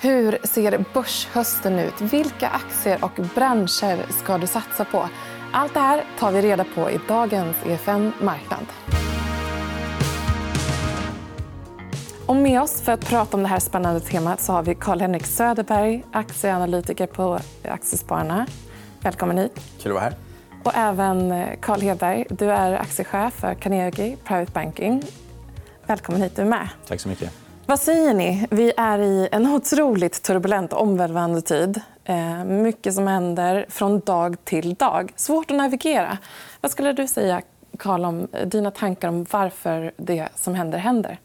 Hur ser börshösten ut? Vilka aktier och branscher ska du satsa på? Allt det här tar vi reda på i dagens EFN Marknad. Och med oss för att prata om det här spännande temat så har vi Carl-Henrik Söderberg, aktieanalytiker på Aktiespararna. Välkommen hit. Kul att vara här. Och även Carl Hedberg. Du är aktiechef för Carnegie Private Banking. Välkommen hit. Du med. Tack så mycket. Vad säger ni? Vi är i en otroligt turbulent och omvälvande tid. Eh, mycket som händer från dag till dag. Svårt att navigera. Vad skulle du säga, Karl, om dina tankar om varför det som händer händer?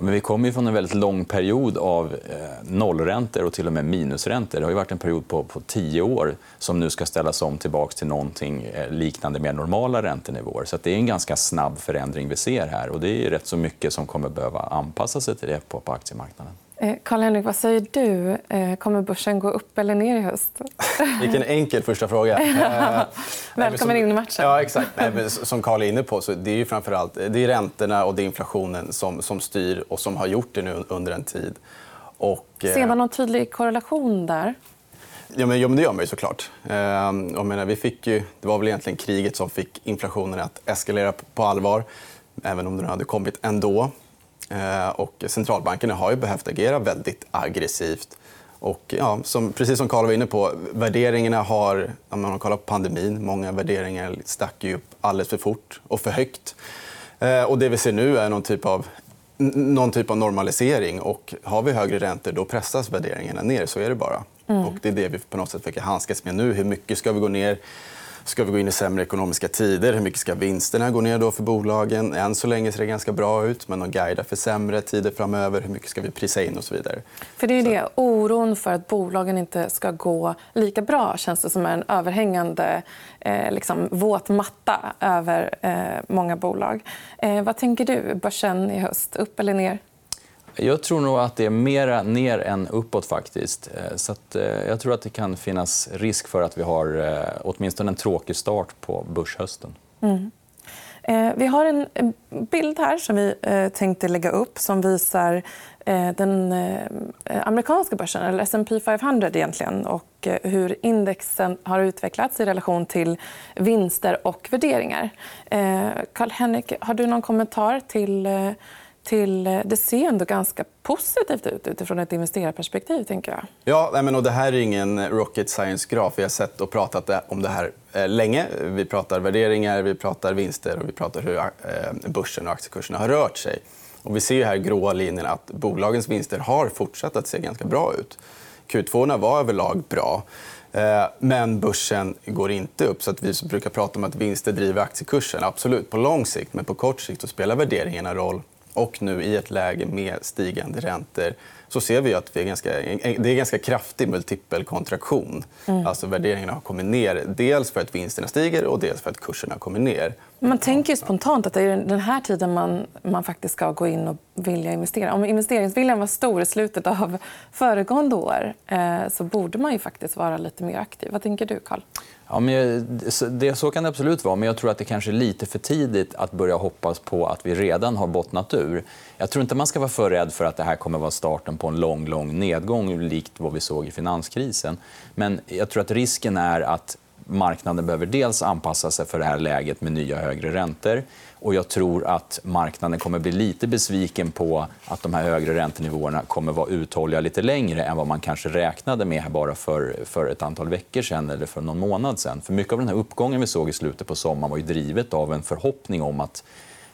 Ja, men vi kommer från en väldigt lång period av eh, nollräntor och till och med minusräntor. Det har varit en period på, på tio år som nu ska ställas om tillbaka till någonting eh, liknande mer normala räntenivåer. Så det är en ganska snabb förändring vi ser här. och Det är rätt så mycket som kommer behöva anpassa sig till det på, på aktiemarknaden. Karl-Henrik, eh, vad säger du? Eh, kommer börsen gå upp eller ner i höst? Vilken enkel första fråga. Eh, Välkommen in i matchen. Ja, exakt. som Carl är inne på, så det är ju framförallt det är räntorna och det är inflationen som, som styr och som har gjort det nu under en tid. Och, Ser man någon tydlig korrelation där? Ja, men, ja, men det gör man ju såklart. Eh, jag menar, vi fick ju, det var väl egentligen kriget som fick inflationen att eskalera på allvar även om den hade kommit ändå. Eh, och centralbankerna har ju behövt agera väldigt aggressivt. Och, ja, som, precis som Carl var inne på, värderingarna har... Om man kollar på pandemin, många värderingar stack ju upp alldeles för fort och för högt. Eh, och det vi ser nu är någon typ av någon typ av normalisering. Och har vi högre räntor då pressas värderingarna ner. Så är det bara. Mm. Och det är det vi på något sätt försöker handskas med nu. Hur mycket ska vi gå ner? Ska vi gå in i sämre ekonomiska tider? Hur mycket ska vinsterna gå ner då för bolagen? Än så länge ser det ganska bra ut, men de guidar för sämre tider framöver. Hur mycket ska vi prisa in? och så vidare. För det är det. Oron för att bolagen inte ska gå lika bra känns det som en överhängande eh, liksom, våt matta över eh, många bolag. Eh, vad tänker du? Börsen i höst, upp eller ner? Jag tror nog att det är mer ner än uppåt. faktiskt. Eh, så att, eh, jag tror att det kan finnas risk för att vi har eh, åtminstone en tråkig start på börshösten. Mm. Eh, vi har en bild här som vi eh, tänkte lägga upp som visar den amerikanska börsen, eller S&P 500 egentligen och hur indexen har utvecklats i relation till vinster och värderingar. Karl-Henrik, har du någon kommentar till till... Eh, det ser ändå ganska positivt ut utifrån ett investerarperspektiv. Tänker jag. Ja, men, och det här är ingen rocket science-graf. Vi har sett och pratat eh, om det här eh, länge. Vi pratar värderingar, vi pratar vinster och vi pratar hur börsen och aktiekurserna har rört sig. Och vi ser här gråa linjen att bolagens vinster har fortsatt att se ganska bra ut. Q2 var överlag bra. Men börsen går inte upp. Så att vi brukar prata om att vinster driver aktiekursen. Absolut, på lång sikt. Men på kort sikt spelar värderingarna roll och nu i ett läge med stigande räntor så ser vi att det är ganska, det är ganska kraftig multipelkontraktion. Mm. Alltså värderingarna har kommit ner. Dels för att vinsterna stiger och dels för att kurserna har kommit ner. Man tänker spontant att det är den här tiden man, man faktiskt ska gå in och vilja investera. Om investeringsviljan var stor i slutet av föregående år eh, så borde man ju faktiskt vara lite mer aktiv. Vad tänker du, Carl? Ja, men det, så kan det absolut vara. Men jag tror att det kanske är lite för tidigt att börja hoppas på att vi redan har bottnat ur. Jag tror inte man ska vara för rädd för att det här kommer att vara starten på en lång, lång nedgång likt vad vi såg i finanskrisen. Men jag tror att risken är att marknaden behöver dels anpassa sig för det här läget med nya högre räntor. Och jag tror att marknaden kommer bli lite besviken på att de här högre räntenivåerna kommer vara uthålliga lite längre än vad man kanske räknade med bara för, för ett antal veckor sen eller för någon månad sen. För mycket av den här uppgången vi såg i slutet på sommaren var ju drivet av en förhoppning om att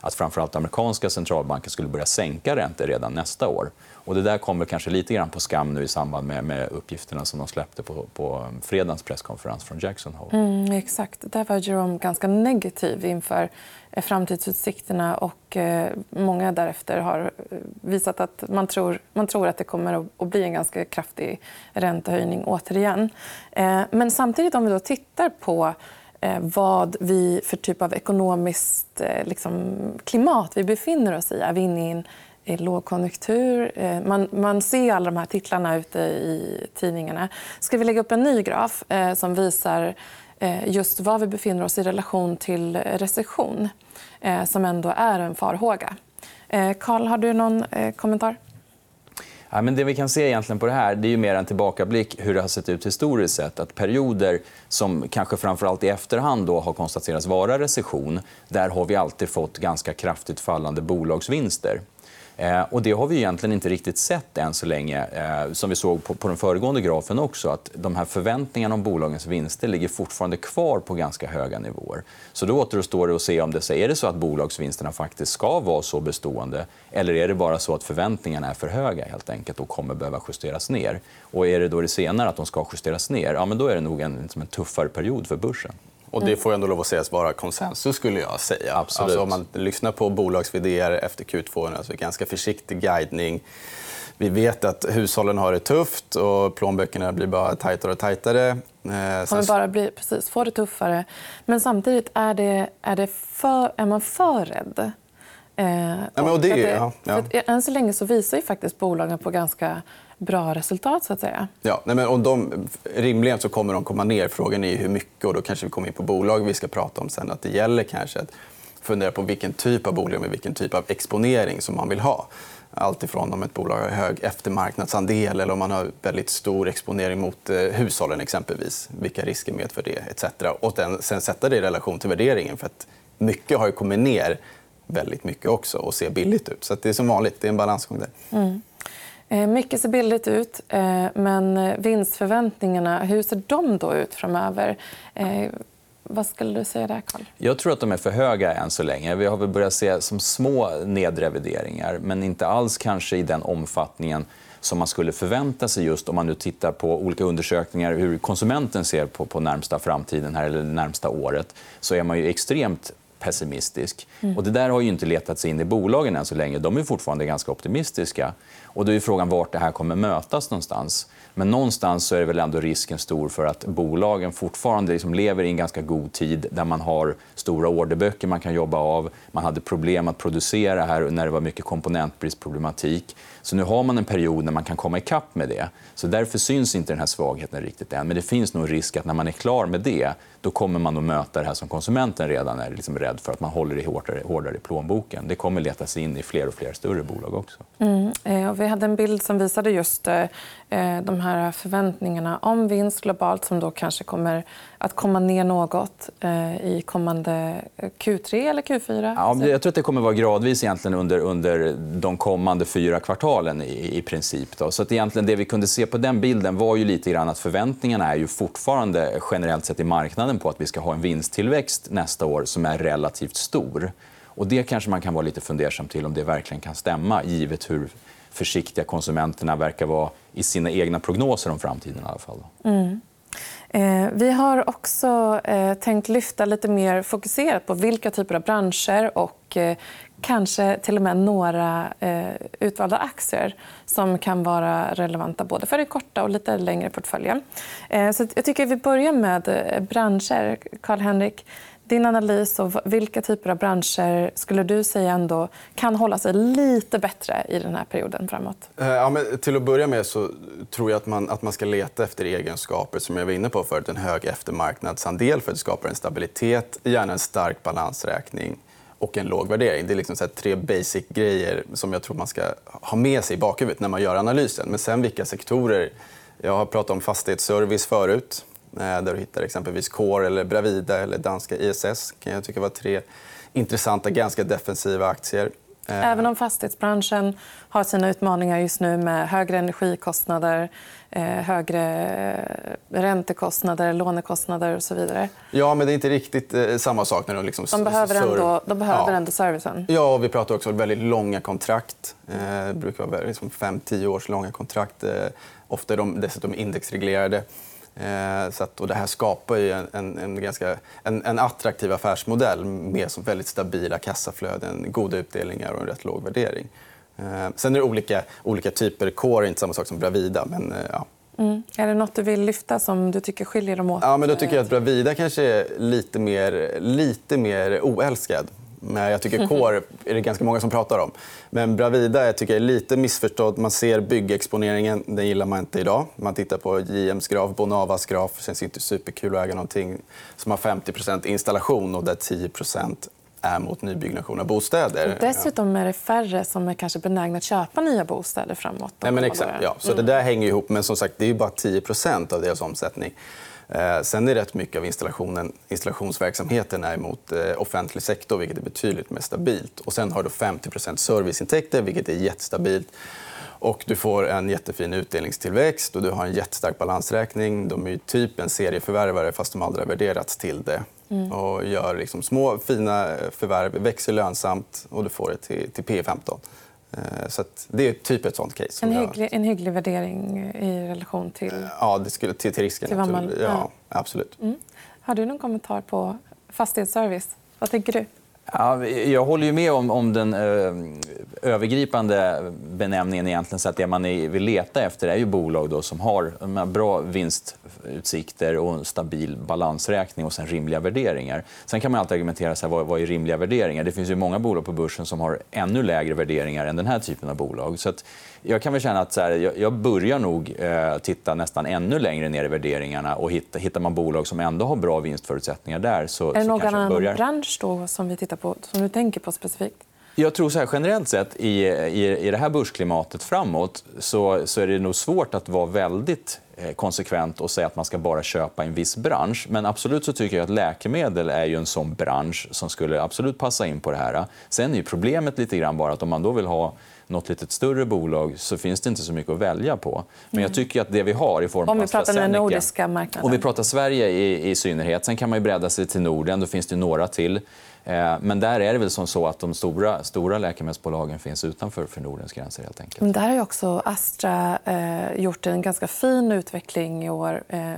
att framförallt amerikanska centralbanker skulle börja sänka räntor redan nästa år. Och det där kommer kanske lite grann på skam nu i samband med, med uppgifterna som de släppte på, på fredagens presskonferens från Jackson Hole. Mm, exakt. Där var Jerome ganska negativ inför eh, framtidsutsikterna. och eh, Många därefter har eh, visat att man tror, man tror att det kommer att bli en ganska kraftig räntehöjning återigen. Eh, men samtidigt, om vi då tittar på Eh, vad vi för typ av ekonomiskt eh, liksom, klimat vi befinner oss i. Är vi inne i en lågkonjunktur. Eh, man, man ser alla de här titlarna ute i tidningarna. Ska vi lägga upp en ny graf som visar just var vi befinner oss i relation till recession som ändå är en farhåga. Karl, har du någon kommentar? Ja, men det vi kan se egentligen på det här det är ju mer en tillbakablick hur det har sett ut historiskt sett. Att perioder som kanske framförallt i efterhand då har konstaterats vara recession där har vi alltid fått ganska kraftigt fallande bolagsvinster. Eh, och det har vi egentligen inte riktigt sett än så länge. Eh, som vi såg på, på den föregående grafen också. att De här förväntningarna om bolagens vinster ligger fortfarande kvar på ganska höga nivåer. Så då återstår det att se om det är det så att bolagsvinsterna faktiskt ska vara så bestående eller är det bara så att förväntningarna är för höga helt enkelt och kommer behöva justeras ner. Och är det då det senare, att de ska justeras ner, ja, men då är det nog en, liksom en tuffare period för börsen. Och det får ändå lov att sägas vara konsensus. skulle jag säga. Absolut. Alltså, om man lyssnar på bolags efter Q2, alltså ganska försiktig guidning. Vi vet att hushållen har det tufft och plånböckerna blir bara tajtare och tajtare. Eh, kommer bara bli, precis, få det tuffare. Men samtidigt, är, det, är, det för, är man för rädd? Eh, ja, men det, ja, ja. än så länge så visar ju faktiskt bolagen på ganska bra resultat. så att säga. Ja, nej, men, och de, rimligen så kommer de komma ner. Frågan är hur mycket. och Då kanske vi kommer in på bolag vi ska prata om sen. Att det gäller kanske att fundera på vilken typ av bolag med vilken typ av exponering som man vill ha. Allt ifrån om ett bolag har hög eftermarknadsandel eller om man har väldigt stor exponering mot eh, hushållen. exempelvis. Vilka risker medför det? Etc. Och den, sen sätta det i relation till värderingen. För att mycket har kommit ner väldigt mycket också och ser billigt ut. Så det är som vanligt. Det är en balansgång där. Mm. Eh, mycket ser billigt ut, eh, men vinstförväntningarna hur ser de då ut framöver? Eh, vad skulle du säga där, Carl? Jag tror att de är för höga än så länge. Vi har väl börjat se som små nedrevideringar men inte alls kanske i den omfattningen som man skulle förvänta sig just om man nu tittar på olika undersökningar hur konsumenten ser på, på närmsta framtiden här, eller närmsta året så är man ju extremt pessimistisk. Mm. Och det där har ju inte letat sig in i bolagen än så länge. De är fortfarande ganska optimistiska. Och då är frågan vart det här kommer mötas någonstans. Men någonstans så är det väl ändå risken stor för att bolagen fortfarande liksom lever i en ganska god tid där man har stora orderböcker man kan jobba av. Man hade problem att producera här när det var mycket komponentbristproblematik. Så nu har man en period när man kan komma ikapp med det. Så därför syns inte den här svagheten riktigt än. Men det finns nog risk att när man är klar med det då kommer man att möta det här som konsumenten redan är liksom rädd för, att man håller det hårdare, hårdare i plånboken. Det kommer leta sig in i fler och fler större bolag också. Mm. Eh, Eh, vi hade en bild som visade just eh, de här förväntningarna om vinst globalt som då kanske kommer att komma ner något eh, i kommande Q3 eller Q4? Ja, jag tror att det kommer att vara gradvis egentligen under, under de kommande fyra kvartalen i, i princip. Då. Så att egentligen det vi kunde se på den bilden var ju lite grann att förväntningarna är ju fortfarande generellt sett i marknaden på att vi ska ha en vinsttillväxt nästa år som är relativt stor. Och det kanske man kan vara lite fundersam till om det verkligen kan stämma givet hur försiktiga konsumenterna verkar vara i sina egna prognoser om framtiden. I alla fall. Mm. Eh, vi har också eh, tänkt lyfta lite mer fokuserat på vilka typer av branscher och eh, kanske till och med några eh, utvalda aktier som kan vara relevanta både för den korta och lite längre portföljen. Eh, så jag tycker vi börjar med eh, branscher. Karl-Henrik, din analys och vilka typer av branscher skulle du säga ändå kan hålla sig lite bättre i den här perioden framåt? Eh, ja, men till att börja med så tror jag att man, att man ska leta efter egenskaper som jag var inne på förut. En hög eftermarknadsandel för att skapa en stabilitet, gärna en stark balansräkning och en låg värdering. Det är liksom så tre basic-grejer som jag tror man ska ha med sig i bakhuvudet när man gör analysen. Men sen vilka sektorer... Jag har pratat om fastighetsservice förut. Eh, där du hittar exempelvis Core, eller Bravida eller danska ISS. kan jag tycka var tre intressanta, ganska defensiva aktier. Eh, Även om fastighetsbranschen har sina utmaningar just nu med högre energikostnader eh, högre räntekostnader, lånekostnader och så vidare. Ja, men det är inte riktigt samma sak. när De, liksom... de behöver, ändå, de behöver ja. ändå servicen. Ja, och vi pratar också om väldigt långa kontrakt. Det brukar vara liksom 5-10 års långa kontrakt. Ofta är de dessutom indexreglerade. Eh, så att, och det här skapar ju en, en, en ganska, en, en, attraktiv affärsmodell med som väldigt stabila kassaflöden, goda utdelningar och en rätt låg värdering. Eh, sen är det olika, olika typer. Core är inte samma sak som Bravida. Men, eh, ja. Mm. Är det nåt du vill lyfta som du tycker skiljer dem åt? Ja, men då tycker jag att Bravida kanske är lite mer, lite mer oälskad. Men jag tycker Core är det ganska många som pratar om. Men Bravida jag tycker jag är lite missförstådd. Man ser byggexponeringen. Den gillar man inte idag. Man tittar på JMs graf, Bonavas graf. Det känns inte superkul att äga någonting som har 50% installation och där 10% är mot nybyggnation av bostäder. Dessutom är det färre som är kanske benägna att köpa nya bostäder framåt. Nej, men exakt, ja. Så det där hänger ihop. Men som sagt, det är bara 10% av deras omsättning. Eh, sen är rätt mycket av installationen, installationsverksamheten är mot eh, offentlig sektor, vilket är betydligt mer stabilt. Och sen har du 50% serviceintäkter, vilket är jättestabilt. Och du får en jättefin utdelningstillväxt och du har en jättestark balansräkning. De är typ en serieförvärvare fast de aldrig har värderats till det. Mm. Och gör liksom små fina förvärv, växer lönsamt och du får det till, till P 15. Eh, så det är typ ett sånt case. En hygglig, en hygglig värdering i relation till, eh, ja, det skulle, till, till risken. Till man, ja, ja. Absolut. Mm. Har du någon kommentar på fastighetsservice? Vad tänker du? Ja, jag håller ju med om, om den ö, övergripande benämningen. egentligen. Så att det man vill leta efter är ju bolag då som har bra vinstutsikter och en stabil balansräkning och sen rimliga värderingar. Sen kan man alltid argumentera så här, vad, vad är rimliga värderingar. Det finns ju många bolag på börsen som har ännu lägre värderingar än den här typen av bolag. Så att jag kan väl känna att så här, jag, jag, börjar nog eh, titta nästan ännu längre ner i värderingarna. och hitta, Hittar man bolag som ändå har bra vinstförutsättningar där så, Är det någon annan börjar... bransch då som vi tittar på, som du tänker på specifikt? Jag tror så här, generellt sett i, i, i det här börsklimatet framåt så, så är det nog svårt att vara väldigt eh, konsekvent och säga att man ska bara köpa en viss bransch. Men absolut så tycker jag att läkemedel är ju en sån bransch som skulle absolut passa in på det här. Sen är problemet lite grann bara att om man då vill ha något litet större bolag så finns det inte så mycket att välja på. Men jag tycker att det vi har i form av Om vi pratar den nordiska marknaden. Om vi pratar Sverige i, i synnerhet. Sen kan man ju bredda sig till Norden. Då finns det några till. Eh, men där är det väl som så att de stora, stora läkemedelsbolagen finns utanför för Nordens gränser. Helt enkelt. Men där har också Astra eh, gjort en ganska fin utveckling i år. Eh,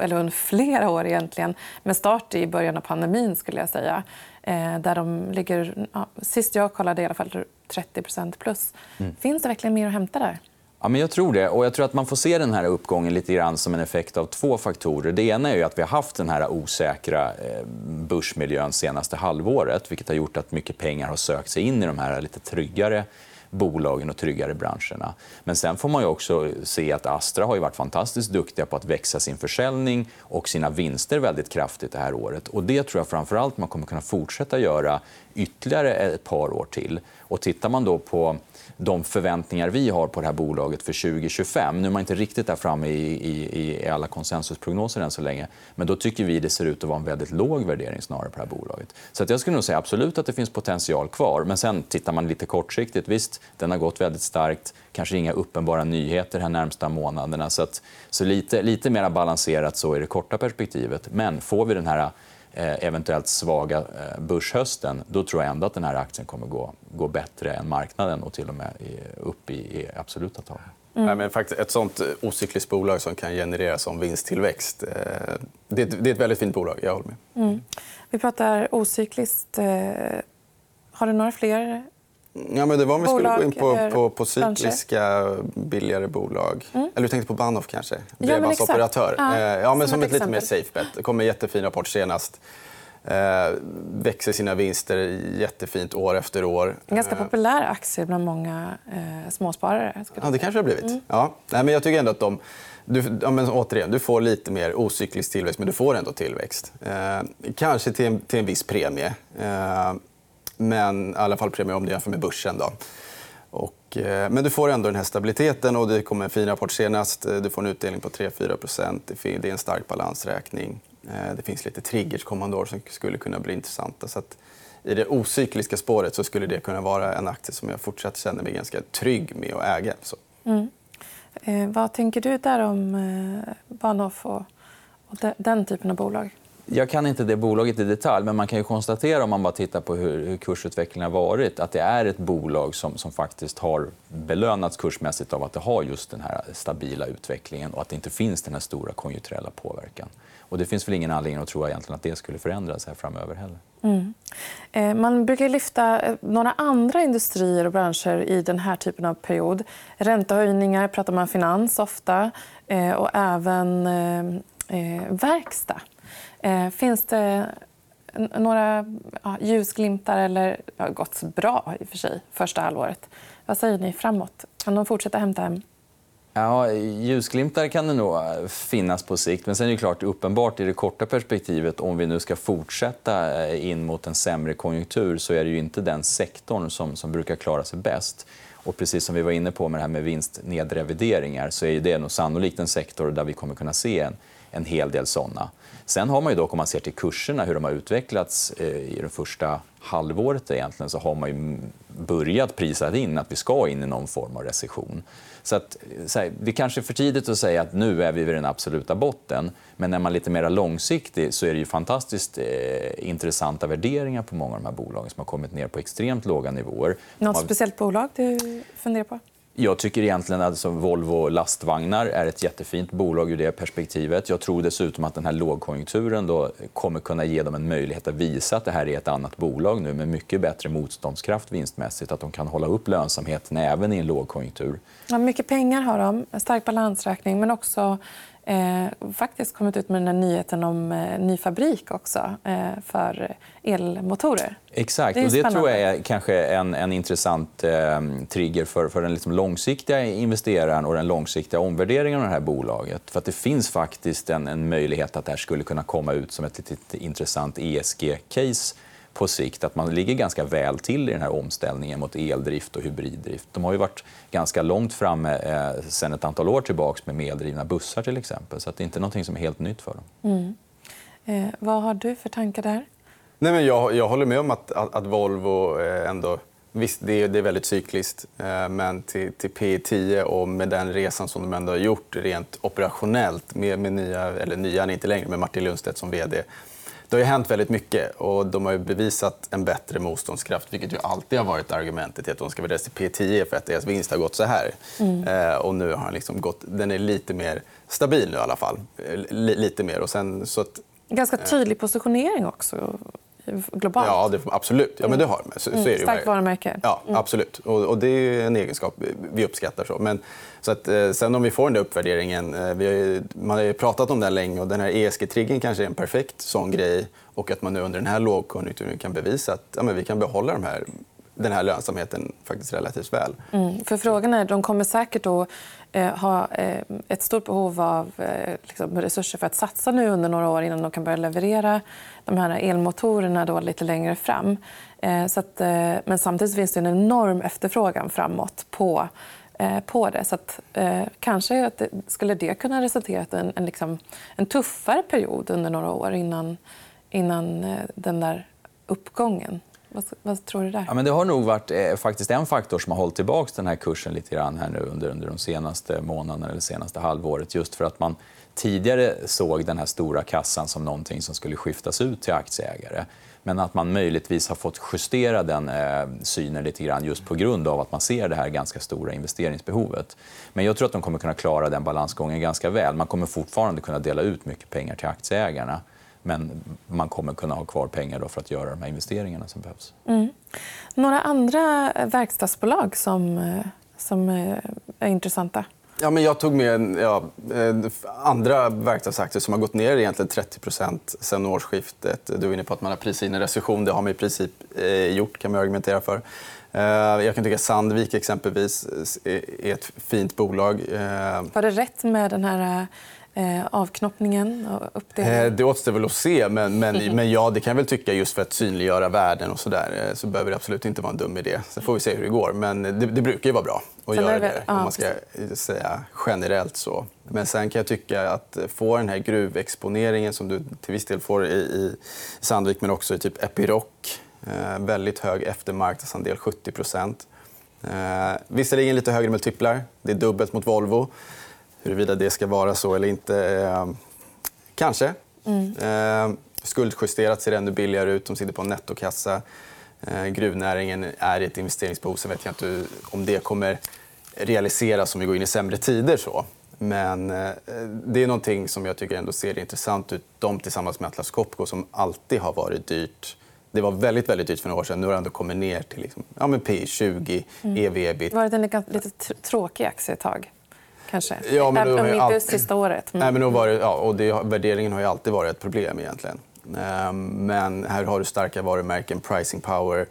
eller under flera år, egentligen, med start i början av pandemin. skulle jag säga. Eh, där de ligger, ja, sist jag kollade, i alla fall 30 plus. Mm. Finns det verkligen mer att hämta där? Ja, men jag tror det. Och jag tror att man får se den här uppgången lite grann som en effekt av två faktorer. Det ena är att vi har haft den här osäkra eh, börsmiljön senaste halvåret vilket har gjort att mycket pengar har sökt sig in i de här lite tryggare bolagen och tryggare branscherna. Men sen får man också se att Astra har varit fantastiskt duktiga på att växa sin försäljning och sina vinster väldigt kraftigt det här året. Och det tror jag framförallt man kommer kunna fortsätta göra ytterligare ett par år till. Och tittar man då på de förväntningar vi har på det här bolaget för 2025. Nu är man inte riktigt där framme i, i, i alla konsensusprognoser än så länge. Men då tycker vi det ser ut att vara en väldigt låg värdering snarare på det här bolaget. Så att jag skulle nog säga absolut att det finns potential kvar. Men sen tittar man lite kortsiktigt. Visst, den har gått väldigt starkt. Kanske inga uppenbara nyheter här närmsta månaderna. Så, att, så lite, lite mer balanserat så i det korta perspektivet. Men får vi den här eventuellt svaga eh, börshösten, då tror jag ändå att den här aktien kommer gå, gå bättre än marknaden och till och med upp i, i absoluta tal. Mm. Nej, men faktiskt ett sånt ocykliskt bolag som kan generera som vinsttillväxt. Eh, det är, ett, väldigt fint bolag. Jag håller med. Mm. Vi pratar ocykliskt. Har du några fler Ja, men det var om vi skulle gå in på, på, på cykliska, billigare bolag. Mm. Eller du tänkte på Bahnhof kanske? Bredbandsoperatör. Ja, ja, ja, men som, som ett, ett lite mer safe bet. Det kom en jättefin rapport senast. Eh, växer sina vinster jättefint år efter år. En ganska eh, populär aktie bland många eh, småsparare. Ja, det kanske det har blivit. Mm. Ja. Nej, men jag tycker ändå att de... Du, ja, men återigen, du får lite mer ocyklisk tillväxt, men du får ändå tillväxt. Eh, kanske till en, till en viss premie. Men i alla fall premie om du jämför med börsen. Då. Och, eh, men du får ändå den här stabiliteten. och Det kom en fin rapport senast. Eh, du får en utdelning på 3-4% Det är en stark balansräkning. Eh, det finns lite triggers kommande år som skulle kunna bli intressanta. Så att I det ocykliska spåret så skulle det kunna vara en aktie som jag fortsatt känner mig ganska trygg med att äga. Så. Mm. Eh, vad tänker du där om eh, Bahnhof och, och den typen av bolag? Jag kan inte det bolaget i detalj, men man kan ju konstatera om man bara tittar på hur, hur kursutvecklingen har varit att det är ett bolag som, som faktiskt har belönats kursmässigt av att det har just den här stabila utvecklingen och att det inte finns den här stora konjunkturella påverkan. Och det finns väl ingen anledning att tro egentligen att det skulle förändras här framöver heller. Mm. Eh, man brukar lyfta eh, några andra industrier och branscher i den här typen av period. Räntehöjningar pratar man finans ofta eh, och även eh, eh, verkstad. Eh, finns det några ja, ljusglimtar? Eller, det har gått bra i och för sig, första halvåret. Vad säger ni framåt? Kan de fortsätta hämta hem? Ja, ljusglimtar kan det nog eh, finnas på sikt. Men sen är det klart, uppenbart i det korta perspektivet, om vi nu ska fortsätta eh, in mot en sämre konjunktur så är det ju inte den sektorn som, som brukar klara sig bäst. Och precis som vi var inne på med det här med vinstnedrevideringar så är det nog sannolikt en sektor där vi kommer kunna se en, en hel del såna. Sen har man ju dock, om man ser till kurserna, hur de har utvecklats eh, i det första halvåret egentligen, så har man börjat prisa in att vi ska in i någon form av recession. Så att, så här, det kanske är för tidigt att säga att nu är vi vid den absoluta botten. Men när man är lite mer långsiktig så är det ju fantastiskt eh, intressanta värderingar på många av de här bolagen som har kommit ner på extremt låga nivåer. Något speciellt bolag du funderar på? Jag tycker egentligen att alltså Volvo lastvagnar är ett jättefint bolag ur det perspektivet. Jag tror dessutom att den här lågkonjunkturen då kommer kunna ge dem en möjlighet att visa att det här är ett annat bolag nu med mycket bättre motståndskraft vinstmässigt. Att de kan hålla upp lönsamheten även i en lågkonjunktur. Ja, mycket pengar har de, en stark balansräkning men också eh, faktiskt kommit ut med den här nyheten om eh, ny fabrik också eh, för elmotorer. Exakt. Det, och det tror jag är kanske en, en intressant eh, trigger för, för den liksom långsiktiga investeraren och den långsiktiga omvärderingen av det här bolaget. För att Det finns faktiskt en, en möjlighet att det här skulle kunna komma ut som ett litet intressant ESG-case på sikt. Att man ligger ganska väl till i den här omställningen mot eldrift och hybriddrift. De har ju varit ganska långt framme eh, sen ett antal år tillbaka med eldrivna bussar till exempel. Så det är inte något som är helt nytt för dem. Mm. Eh, vad har du för tankar där? Nej, men jag, jag håller med om att, att, att Volvo eh, ändå... Visst, det är, det är väldigt cykliskt, eh, men till, till P10 och med den resan som de ändå har gjort rent operationellt med, med nya, eller nya inte längre, med Martin Lundstedt som vd det har hänt väldigt mycket och de har bevisat en bättre motståndskraft vilket ju alltid har varit argumentet till att de ska värderas till P10 för att deras vinst har gått så här. Mm. Eh, och nu har den, liksom gått, den är lite mer stabil nu i alla fall. L lite mer. Och sen, så att, Ganska tydlig positionering också globalt. Ja, det, absolut. Ja, men det har de. Så, mm. så är det Starkt varumärke. Ja, mm. absolut. Och, och, det är en egenskap vi uppskattar. Så. Men, så att, eh, sen om vi får den där uppvärderingen... Eh, vi har man har pratat om den länge och den här ESG-triggern kanske är en perfekt sån grej. Och att man nu under den här lågkonjunkturen kan bevisa att ja, men vi kan behålla de här den här lönsamheten faktiskt relativt väl. Mm, för frågan är, de kommer säkert att eh, ha eh, ett stort behov av eh, liksom, resurser för att satsa nu under några år innan de kan börja leverera de här elmotorerna då lite längre fram. Eh, så att, eh, men samtidigt finns det en enorm efterfrågan framåt på eh, på det. Så att, kanske att det, skulle det kunna resultera i en, en, liksom, en tuffare period under några år innan, innan den där uppgången. Vad, vad, tror du där? Ja, men det har nog varit eh, faktiskt en faktor som har hållit tillbaka den här kursen lite grann här nu under, under de senaste månaderna eller senaste halvåret. Just för att man tidigare såg den här stora kassan som någonting som skulle skiftas ut till aktieägare. Men att man möjligtvis har fått justera den eh, synen lite grann just på grund av att man ser det här ganska stora investeringsbehovet. Men jag tror att de kommer kunna klara den balansgången ganska väl. Man kommer fortfarande kunna dela ut mycket pengar till aktieägarna. Men man kommer kunna ha kvar pengar då för att göra de här investeringarna som behövs. Mm. Några andra verkstadsbolag som, eh, som eh, är intressanta? Ja, men jag tog med ja, eh, andra verkstadsaktier som har gått ner egentligen 30% sen årsskiftet. Du är inne på att man har prisat in en recession. Det har man i princip gjort, kan man argumentera för. Jag kan tycka att Sandvik exempelvis är ett fint bolag. Var det rätt med den här eh, avknoppningen och uppdelningen? Eh, det återstår väl att se. Men, men, men ja, det kan jag väl tycka just för att synliggöra värden och så där, eh, så behöver det absolut inte vara en dum idé. Sen får vi se hur det går. Men det, det brukar ju vara bra att sen göra det, det om man ska säga generellt. så. Men sen kan jag tycka att få den här gruvexponeringen som du till viss del får i, i Sandvik men också i typ Epiroc. Eh, väldigt hög eftermarknadsandel, 70% Eh, visserligen lite högre multiplar. Det är dubbelt mot Volvo. Huruvida det ska vara så eller inte, eh, kanske. Mm. Eh, skuldjusterat ser ännu billigare ut. De sitter på en nettokassa. Eh, gruvnäringen är i ett investeringsbehov. Så vet jag inte om det kommer realiseras om vi går in i sämre tider. Så. Men eh, det är någonting som jag tycker ändå ser intressant ut. De tillsammans med Atlas Copco som alltid har varit dyrt. Det var väldigt, väldigt dyrt för några år sedan. Nu har det ändå kommit ner till liksom, ja, P20, mm. ev-ebit. Det har varit en lite tråkig aktie ett tag kanske? Ja, men Även om inte sista året. Mm. Nej, men var det, ja, och det, värderingen har ju alltid varit ett problem. egentligen. Ehm, men här har du starka varumärken, pricing power.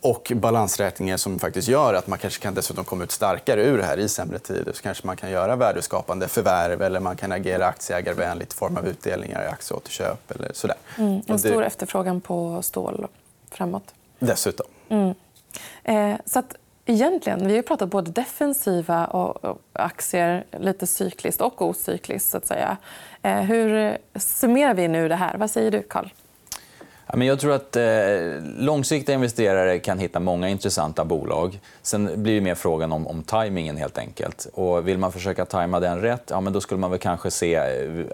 och balansräkningar som faktiskt gör att man kanske kan dessutom komma ut starkare ur det här i sämre tider. Så kanske man kan göra värdeskapande förvärv eller man kan agera aktieägarvänligt i form av utdelningar i aktieåterköp. Eller sådär. Mm, en stor det... efterfrågan på stål framåt. Dessutom. Mm. Eh, så att egentligen, vi har pratat både defensiva och aktier lite cykliskt och ocykliskt. Så att säga. Eh, hur summerar vi nu det här? Vad säger du, Carl? jag tror att eh, långsiktiga investerare kan hitta många intressanta bolag. Sen blir det mer frågan om, om tajmingen. helt enkelt. Och vill man försöka tajma den rätt, ja, men då skulle man väl kanske se... Eh,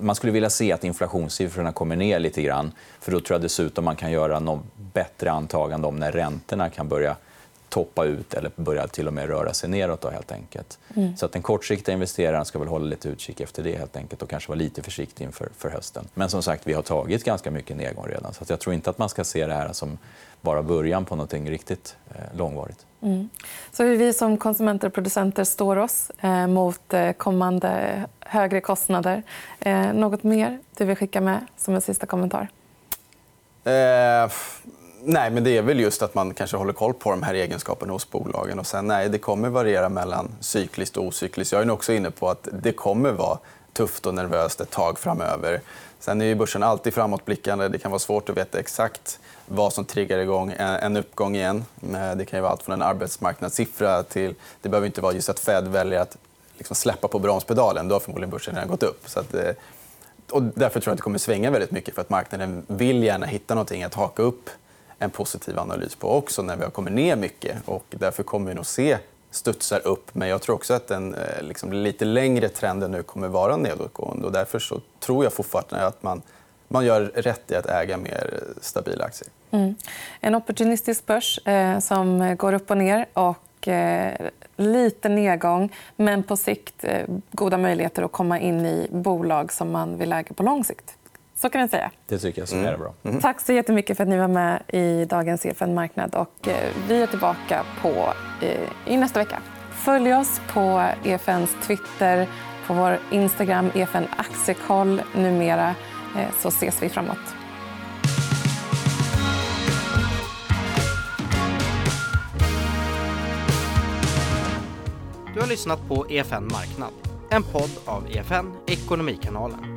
man skulle vilja se att inflationssiffrorna kommer ner lite grann. För Då tror jag dessutom man kan göra något bättre antagande om när räntorna kan börja toppa ut eller börja till och med röra sig neråt. Då, helt enkelt. Mm. Så att den kortsiktiga investeraren ska väl hålla lite utkik efter det helt enkelt och kanske vara lite försiktig inför för hösten. Men som sagt, vi har tagit ganska mycket nedgång redan. Så jag tror inte att man ska se det här som bara början på något riktigt eh, långvarigt. Mm. Så hur vi som konsumenter och producenter står oss eh, mot eh, kommande högre kostnader. Eh, något mer du vill skicka med som en sista kommentar? Eh, Nej, men det är väl just att man kanske håller koll på de här egenskaperna hos bolagen. Och sen, nej, det kommer variera mellan cykliskt och ocykliskt. Jag är också inne på att det kommer vara tufft och nervöst ett tag framöver. Sen är ju börsen alltid framåtblickande. Det kan vara svårt att veta exakt vad som triggar igång en uppgång igen. Eh, det kan ju vara allt från en arbetsmarknadssiffra till... Det behöver inte vara just att Fed väljer att liksom släppa på bromspedalen. Då har förmodligen börsen redan gått upp. Så att, eh, och därför tror jag att det kommer svänga väldigt mycket. för att Marknaden vill gärna hitta någonting att haka upp en positiv analys på också när vi har kommit ner mycket. Och därför kommer vi nog se studsar upp. Men jag tror också att den eh, liksom, lite längre trenden nu kommer vara nedåtgående. Och därför så tror jag fortfarande att man, man gör rätt i att äga mer eh, stabila aktier. Mm. En opportunistisk börs eh, som går upp och ner. och eh, Lite nedgång, men på sikt eh, goda möjligheter att komma in i bolag som man vill äga på lång sikt. Så kan vi säga. Det tycker jag summerar bra. Mm. Tack så jättemycket för att ni var med i dagens EFN Marknad. Och, eh, vi är tillbaka på, eh, i nästa vecka. Följ oss på EFNs Twitter, på vår Instagram, EFN Aktiekoll numera, eh, så ses vi framåt. Du har lyssnat på EFN Marknad, en podd av EFN Ekonomikanalen.